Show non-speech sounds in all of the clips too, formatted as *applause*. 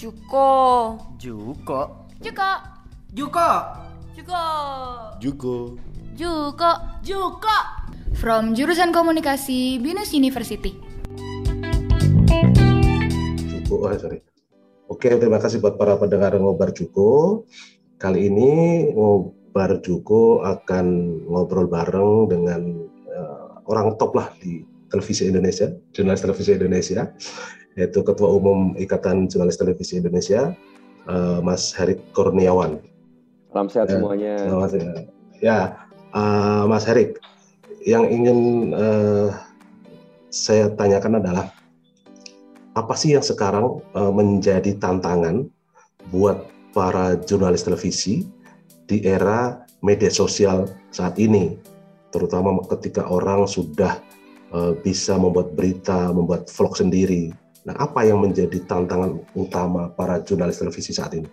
Juko. Juko. Juko. Juko. Juko. Juko. Juko. Juko. From jurusan komunikasi Binus University. Juko, oh sorry. Oke, terima kasih buat para pendengar ngobar Juko. Kali ini ngobar Juko akan ngobrol bareng dengan uh, orang top lah di televisi Indonesia, jurnalis televisi Indonesia, yaitu Ketua Umum Ikatan Jurnalis Televisi Indonesia, uh, Mas Herik Kurniawan. Salam sehat ya, semuanya. Selamat ya. Ya, uh, Mas Herik, yang ingin uh, saya tanyakan adalah apa sih yang sekarang uh, menjadi tantangan buat para jurnalis televisi di era media sosial saat ini, terutama ketika orang sudah uh, bisa membuat berita, membuat vlog sendiri. Nah, apa yang menjadi tantangan utama para jurnalis televisi saat ini?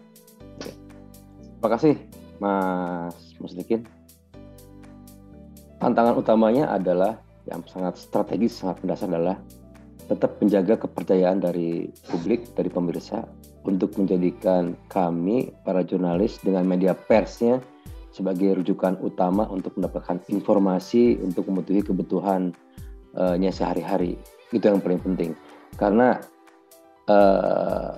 Terima kasih, Mas Muslikin. Tantangan utamanya adalah yang sangat strategis, sangat mendasar adalah tetap menjaga kepercayaan dari publik, dari pemirsa, untuk menjadikan kami, para jurnalis, dengan media persnya sebagai rujukan utama untuk mendapatkan informasi untuk memenuhi kebutuhannya sehari-hari. Itu yang paling penting. Karena uh,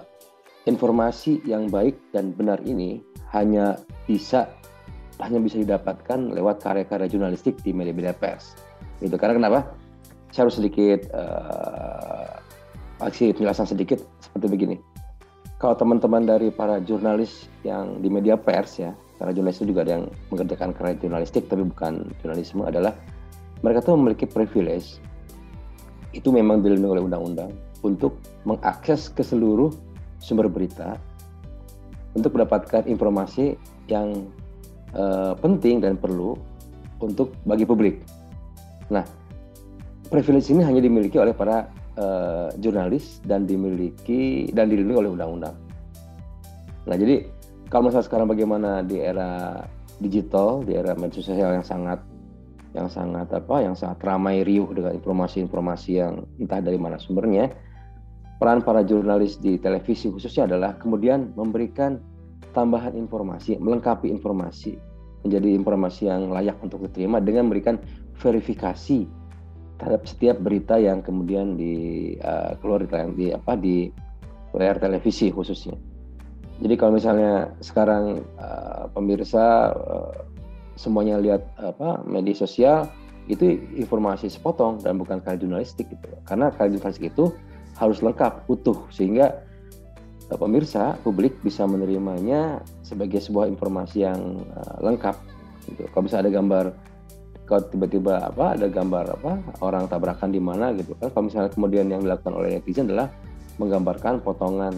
informasi yang baik dan benar ini hanya bisa hanya bisa didapatkan lewat karya-karya jurnalistik di media-media pers. Gitu. Karena kenapa? Saya harus sedikit uh, aksi penjelasan sedikit seperti begini. Kalau teman-teman dari para jurnalis yang di media pers ya, karena jurnalis itu juga ada yang mengerjakan karya jurnalistik tapi bukan jurnalisme adalah mereka tuh memiliki privilege itu memang dilindungi oleh undang-undang untuk mengakses ke seluruh sumber berita untuk mendapatkan informasi yang uh, penting dan perlu untuk bagi publik. Nah, privilege ini hanya dimiliki oleh para uh, jurnalis dan dimiliki dan dilindungi oleh undang-undang. Nah, jadi kalau misalnya sekarang bagaimana di era digital, di era media sosial yang sangat yang sangat apa, yang sangat ramai riuh dengan informasi-informasi yang entah dari mana sumbernya, peran para jurnalis di televisi khususnya adalah kemudian memberikan tambahan informasi, melengkapi informasi menjadi informasi yang layak untuk diterima dengan memberikan verifikasi terhadap setiap berita yang kemudian di uh, keluar di, di apa di layar televisi khususnya. Jadi kalau misalnya sekarang uh, pemirsa uh, semuanya lihat apa media sosial itu informasi sepotong dan bukan karya jurnalistik gitu. Karena karya jurnalistik itu harus lengkap, utuh. Sehingga uh, pemirsa publik bisa menerimanya sebagai sebuah informasi yang uh, lengkap. Gitu. Kalau bisa ada gambar kalau tiba-tiba apa ada gambar apa orang tabrakan di mana gitu kan. Kalau misalnya kemudian yang dilakukan oleh netizen adalah menggambarkan potongan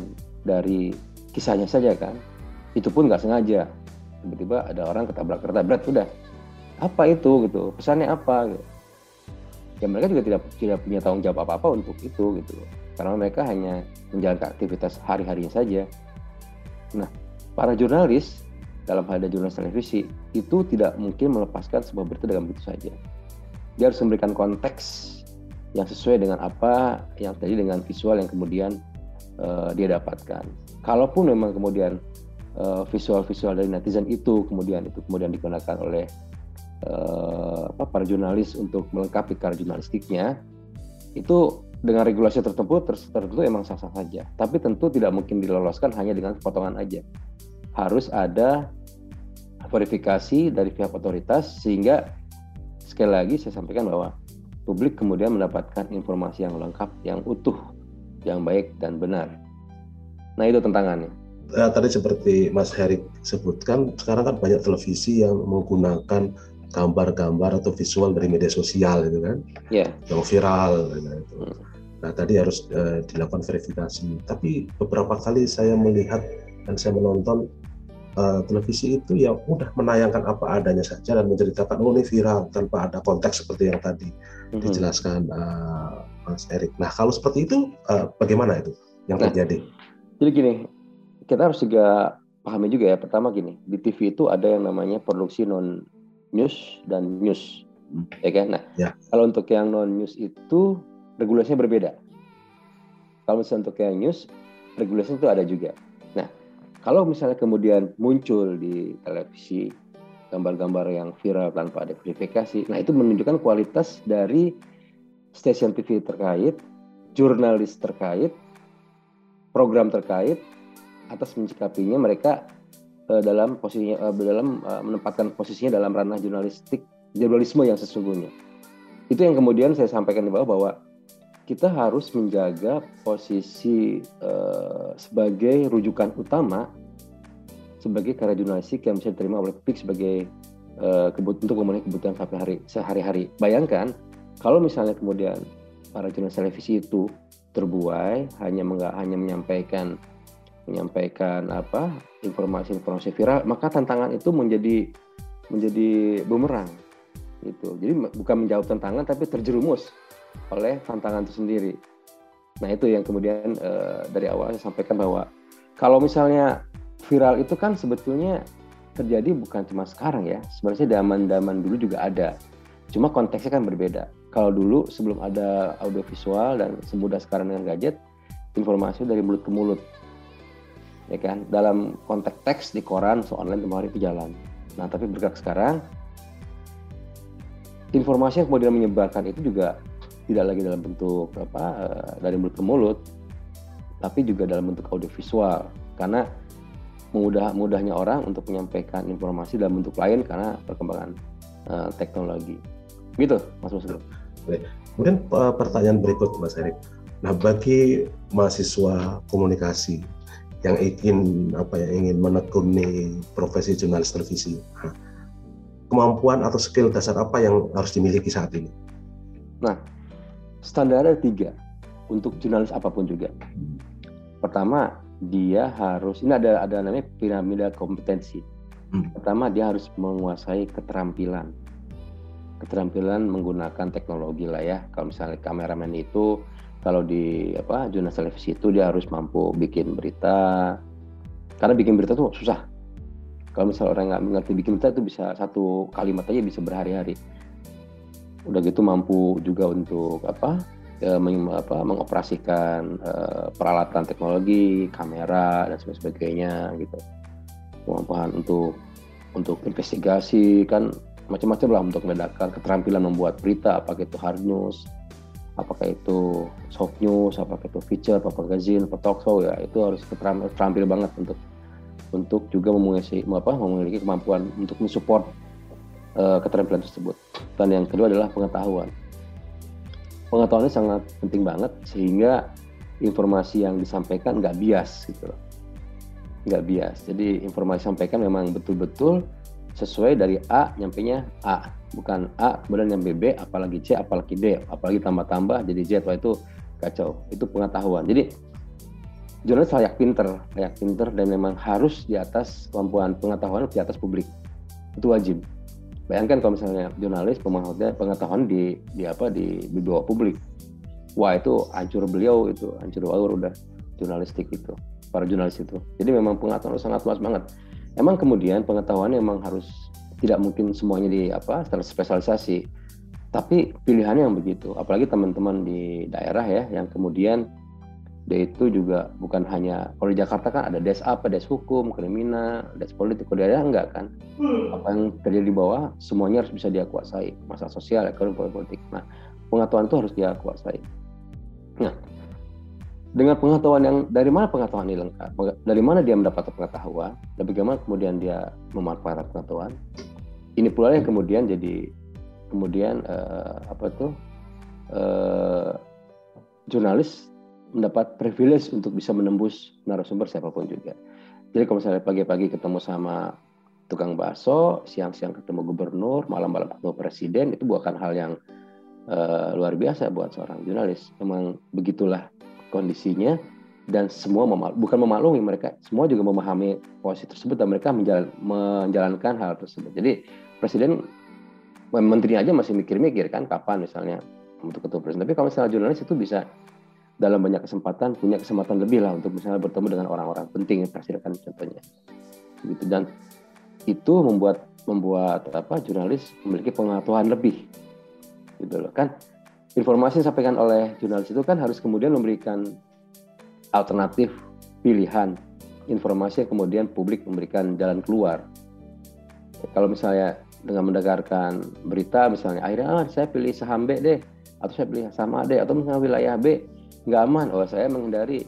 dari kisahnya saja kan itu pun nggak sengaja. Tiba-tiba ada orang ketabrak kereta berat udah. Apa itu gitu? Pesannya apa gitu. ya mereka juga tidak tidak punya tanggung jawab apa apa untuk itu gitu karena mereka hanya menjalankan aktivitas hari-harinya saja. Nah para jurnalis dalam hal jurnalis televisi itu tidak mungkin melepaskan sebuah berita dengan begitu saja. Dia harus memberikan konteks yang sesuai dengan apa yang tadi dengan visual yang kemudian uh, dia dapatkan. Kalaupun memang kemudian visual-visual uh, dari netizen itu kemudian itu kemudian digunakan oleh uh, apa, para jurnalis untuk melengkapi karya jurnalistiknya itu dengan regulasi tertentu tertentu emang sah-sah saja tapi tentu tidak mungkin diloloskan hanya dengan potongan aja harus ada verifikasi dari pihak otoritas sehingga sekali lagi saya sampaikan bahwa publik kemudian mendapatkan informasi yang lengkap, yang utuh, yang baik dan benar. Nah itu tantangannya. Ya, tadi seperti Mas Herik sebutkan, sekarang kan banyak televisi yang menggunakan gambar-gambar atau visual dari media sosial gitu kan, yeah. yang viral. Gitu. Hmm. Nah tadi harus uh, dilakukan verifikasi. Tapi beberapa kali saya melihat dan saya menonton uh, televisi itu yang udah menayangkan apa adanya saja dan menceritakan oh ini viral tanpa ada konteks seperti yang tadi mm-hmm. dijelaskan uh, Mas Erik. Nah kalau seperti itu uh, bagaimana itu yang nah, terjadi? Jadi gini, kita harus juga pahami juga ya. Pertama gini, di TV itu ada yang namanya produksi non news dan news, hmm. ya kan? Nah, ya. kalau untuk yang non news itu regulasinya berbeda. Kalau misalnya untuk yang news regulasi itu ada juga. Nah, kalau misalnya kemudian muncul di televisi gambar-gambar yang viral tanpa ada verifikasi, nah itu menunjukkan kualitas dari stasiun TV terkait, jurnalis terkait, program terkait atas mencikapinya mereka uh, dalam posisinya uh, dalam uh, menempatkan posisinya dalam ranah jurnalistik jurnalisme yang sesungguhnya. Itu yang kemudian saya sampaikan di bawah bahwa kita harus menjaga posisi uh, sebagai rujukan utama sebagai karya jurnalistik yang bisa diterima oleh publik sebagai uh, untuk memenuhi kebutuhan sehari-hari. sehari-hari. Bayangkan kalau misalnya kemudian para jurnalis televisi itu terbuai hanya hanya menyampaikan menyampaikan apa informasi-informasi viral maka tantangan itu menjadi menjadi bumerang gitu. Jadi bukan menjawab tantangan tapi terjerumus oleh tantangan itu sendiri. Nah itu yang kemudian uh, dari awal saya sampaikan bahwa kalau misalnya viral itu kan sebetulnya terjadi bukan cuma sekarang ya. Sebenarnya zaman-zaman dulu juga ada. Cuma konteksnya kan berbeda. Kalau dulu sebelum ada audiovisual dan semudah sekarang dengan gadget informasi dari mulut ke mulut ya kan? Dalam konteks teks di koran so online kemarin itu jalan. Nah tapi bergerak sekarang informasi yang kemudian menyebarkan itu juga tidak lagi dalam bentuk apa eh, dari mulut ke mulut tapi juga dalam bentuk audiovisual. Karena mudah mudahnya orang untuk menyampaikan informasi dalam bentuk lain karena perkembangan uh, teknologi. Gitu mas Mas Kemudian eh, pertanyaan berikut Mas Erik. Nah, bagi mahasiswa komunikasi yang ingin apa ya ingin menekuni profesi jurnalis televisi. Nah, kemampuan atau skill dasar apa yang harus dimiliki saat ini? Nah, standar ada tiga untuk jurnalis apa pun juga. Pertama, dia harus ini ada ada namanya piramida kompetensi. Hmm. Pertama, dia harus menguasai keterampilan. Keterampilan menggunakan teknologi lah ya. Kalau misalnya kameramen itu kalau di apa jurnalis televisi itu dia harus mampu bikin berita. Karena bikin berita tuh susah. Kalau misalnya orang nggak mengerti bikin berita itu bisa satu kalimat aja bisa berhari-hari. Udah gitu mampu juga untuk apa meng, apa mengoperasikan uh, peralatan teknologi kamera dan sebagainya gitu. Kemampuan untuk untuk investigasi kan macam-macam lah untuk membedakan keterampilan membuat berita apakah itu hard news apakah itu soft news, apakah itu feature, apa magazine, apa talk show ya itu harus terampil banget untuk untuk juga memiliki apa memiliki kemampuan untuk mensupport uh, keterampilan tersebut. Dan yang kedua adalah pengetahuan. Pengetahuan ini sangat penting banget sehingga informasi yang disampaikan nggak bias gitu. Nggak bias. Jadi informasi sampaikan memang betul-betul sesuai dari A nyampe nya A. Bukan A kemudian nyampe B apalagi C apalagi D. Apalagi tambah-tambah jadi Z. Itu kacau. Itu pengetahuan. Jadi jurnalis layak pinter. Layak pinter dan memang harus di atas kemampuan pengetahuan di atas publik. Itu wajib. Bayangkan kalau misalnya jurnalis pengetahuan pengetahuan di di apa di di bawah publik. Wah itu hancur beliau itu hancur baur udah jurnalistik itu para jurnalis itu. Jadi memang pengetahuan sangat luas banget Emang kemudian pengetahuan emang harus tidak mungkin semuanya di apa terspesialisasi, tapi pilihannya yang begitu. Apalagi teman-teman di daerah ya yang kemudian dia itu juga bukan hanya kalau di Jakarta kan ada des apa, des hukum, kriminal, des politik, kalau di daerah enggak kan. Apa yang terjadi di bawah semuanya harus bisa dia kuasai, masalah sosial, ekonomi, politik. Nah, pengetahuan itu harus dia kuasai. Dengan pengetahuan yang dari mana pengetahuan ini lengkap, dari mana dia mendapatkan pengetahuan, dan bagaimana kemudian dia memanfaatkan pengetahuan. Ini pula yang kemudian jadi kemudian uh, apa tuh uh, jurnalis mendapat privilege untuk bisa menembus narasumber siapa pun juga. Jadi kalau misalnya pagi-pagi ketemu sama tukang bakso, siang-siang ketemu gubernur, malam-malam ketemu presiden, itu bukan hal yang uh, luar biasa buat seorang jurnalis. Memang begitulah kondisinya dan semua memal bukan memaklumi mereka semua juga memahami posisi tersebut dan mereka menjalan menjalankan hal tersebut. Jadi presiden menteri aja masih mikir-mikir kan kapan misalnya untuk ketua presiden. Tapi kalau misalnya jurnalis itu bisa dalam banyak kesempatan punya kesempatan lebih lah untuk misalnya bertemu dengan orang-orang penting presiden kan contohnya. Gitu. Dan itu membuat membuat apa jurnalis memiliki pengetahuan lebih. Gitu loh. Kan informasi yang disampaikan oleh jurnalis itu kan harus kemudian memberikan alternatif pilihan informasi yang kemudian publik memberikan jalan keluar. Kalau misalnya dengan mendengarkan berita misalnya akhirnya ah, saya pilih saham B deh atau saya pilih saham A deh atau misalnya wilayah B nggak aman. Oh saya menghindari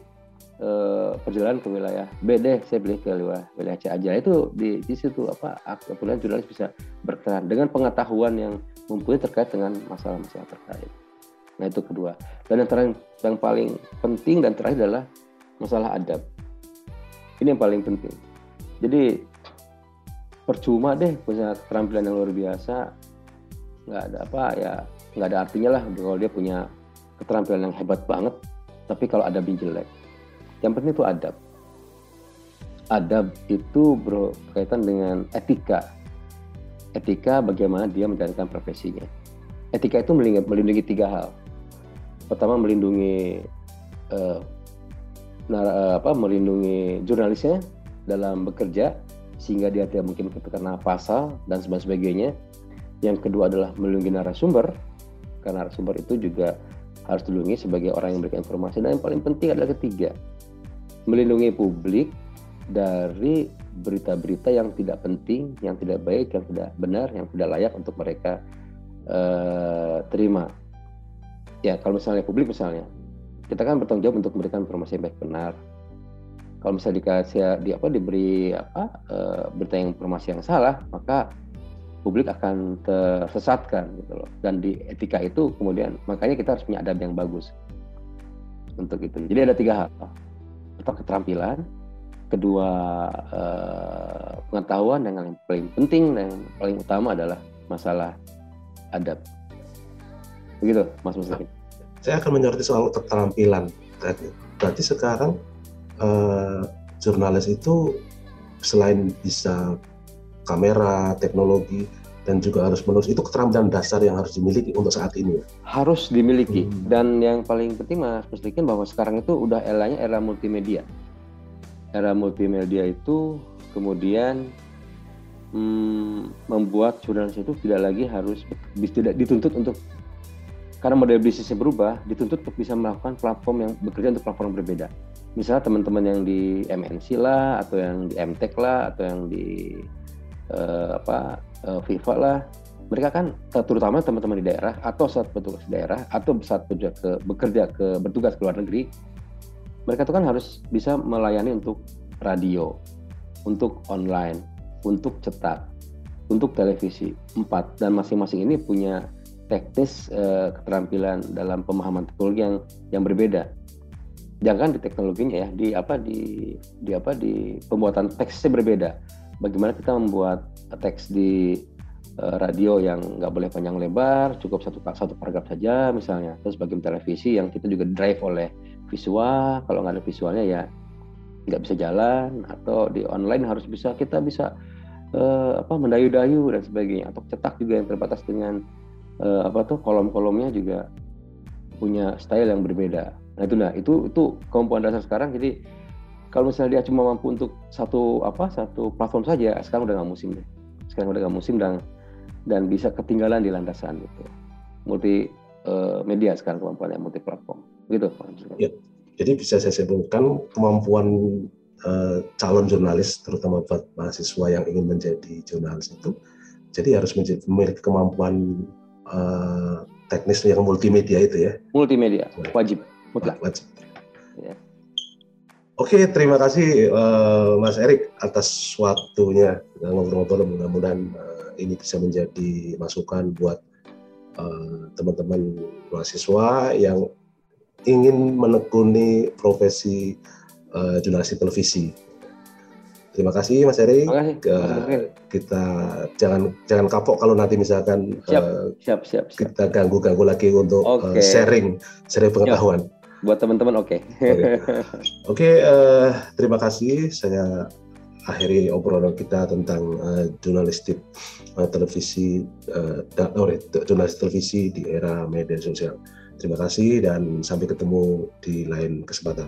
uh, perjalanan ke wilayah B deh saya pilih ke wilayah, wilayah C aja. Itu di, di situ apa kemudian jurnalis bisa berkenan dengan pengetahuan yang mumpuni terkait dengan masalah-masalah terkait nah itu kedua. Dan yang terakhir yang paling penting dan terakhir adalah masalah adab. Ini yang paling penting. Jadi percuma deh punya keterampilan yang luar biasa. Nggak ada apa ya nggak ada artinya lah kalau dia punya keterampilan yang hebat banget tapi kalau ada jelek. Yang penting itu adab. Adab itu berkaitan dengan etika. Etika bagaimana dia menjalankan profesinya. Etika itu melindungi tiga hal pertama melindungi uh, apa melindungi jurnalisnya dalam bekerja sehingga dia tidak mungkin terkena pasal dan sebagainya. Yang kedua adalah melindungi narasumber, karena narasumber itu juga harus dilindungi sebagai orang yang memberikan informasi. Dan yang paling penting adalah ketiga, melindungi publik dari berita-berita yang tidak penting, yang tidak baik, yang tidak benar, yang tidak layak untuk mereka uh, terima. Ya, kalau misalnya publik misalnya, kita kan bertanggung jawab untuk memberikan informasi yang baik benar, kalau misalnya dikasih di apa diberi apa e, berita informasi yang salah maka publik akan tersesatkan gitu loh. Dan di etika itu kemudian makanya kita harus punya adab yang bagus untuk itu. Jadi ada tiga hal. Pertama keterampilan. Kedua e, pengetahuan yang paling penting dan yang paling utama adalah masalah adab begitu mas Muslim saya akan menyoroti soal keterampilan berarti sekarang uh, jurnalis itu selain bisa kamera, teknologi, dan juga harus menulis itu keterampilan dasar yang harus dimiliki untuk saat ini. Harus dimiliki hmm. dan yang paling penting mas pastikan bahwa sekarang itu udah eranya era multimedia. Era multimedia itu kemudian hmm, membuat jurnalis itu tidak lagi harus tidak dituntut untuk karena model bisnisnya berubah, dituntut untuk bisa melakukan platform yang bekerja untuk platform yang berbeda. Misalnya teman-teman yang di MNC lah atau yang di MTech lah atau yang di uh, apa uh, FIFA lah mereka kan terutama teman-teman di daerah atau saat bertugas di daerah atau saat bekerja ke bekerja ke bertugas ke luar negeri mereka tuh kan harus bisa melayani untuk radio untuk online untuk cetak untuk televisi empat dan masing-masing ini punya teknis uh, keterampilan dalam pemahaman teknologi yang yang berbeda. Jangan di teknologinya ya di apa di di apa di pembuatan teksnya berbeda. Bagaimana kita membuat teks di uh, radio yang nggak boleh panjang lebar cukup satu satu paragraf saja misalnya. Terus bagaimana televisi yang kita juga drive oleh visual kalau nggak ada visualnya ya nggak bisa jalan atau di online harus bisa kita bisa uh, apa mendayu-dayu dan sebagainya atau cetak juga yang terbatas dengan uh, apa tuh kolom-kolomnya juga punya style yang berbeda Nah itu nah itu itu kemampuan dasar sekarang. Jadi kalau misalnya dia cuma mampu untuk satu apa satu platform saja, sekarang udah nggak musim deh. Sekarang udah nggak musim dan dan bisa ketinggalan di landasan gitu. Multi uh, media sekarang kemampuannya multi platform. Gitu. Ya. Jadi bisa saya simpulkan kemampuan uh, calon jurnalis terutama buat mahasiswa yang ingin menjadi jurnalis itu jadi harus memiliki kemampuan uh, teknis yang multimedia itu ya. Multimedia wajib mutlak. Wajib. Ya. Oke, terima kasih uh, Mas Erik atas waktunya ngobrol-ngobrol. Mudah-mudahan uh, ini bisa menjadi masukan buat uh, teman-teman mahasiswa yang ingin menekuni profesi uh, jurnalistik televisi. Terima kasih Mas Erik. Terima kasih. kita jangan jangan kapok kalau nanti misalkan siap, uh, siap, siap, siap. kita ganggu-ganggu lagi untuk okay. uh, sharing sharing pengetahuan. Buat teman-teman oke. Okay. Oke, *laughs* okay, uh, eh, terima kasih. Saya akhiri obrolan kita tentang uh, jurnalistik uh, televisi uh, oh, jurnalistik televisi di era media sosial. Terima kasih dan sampai ketemu di lain kesempatan.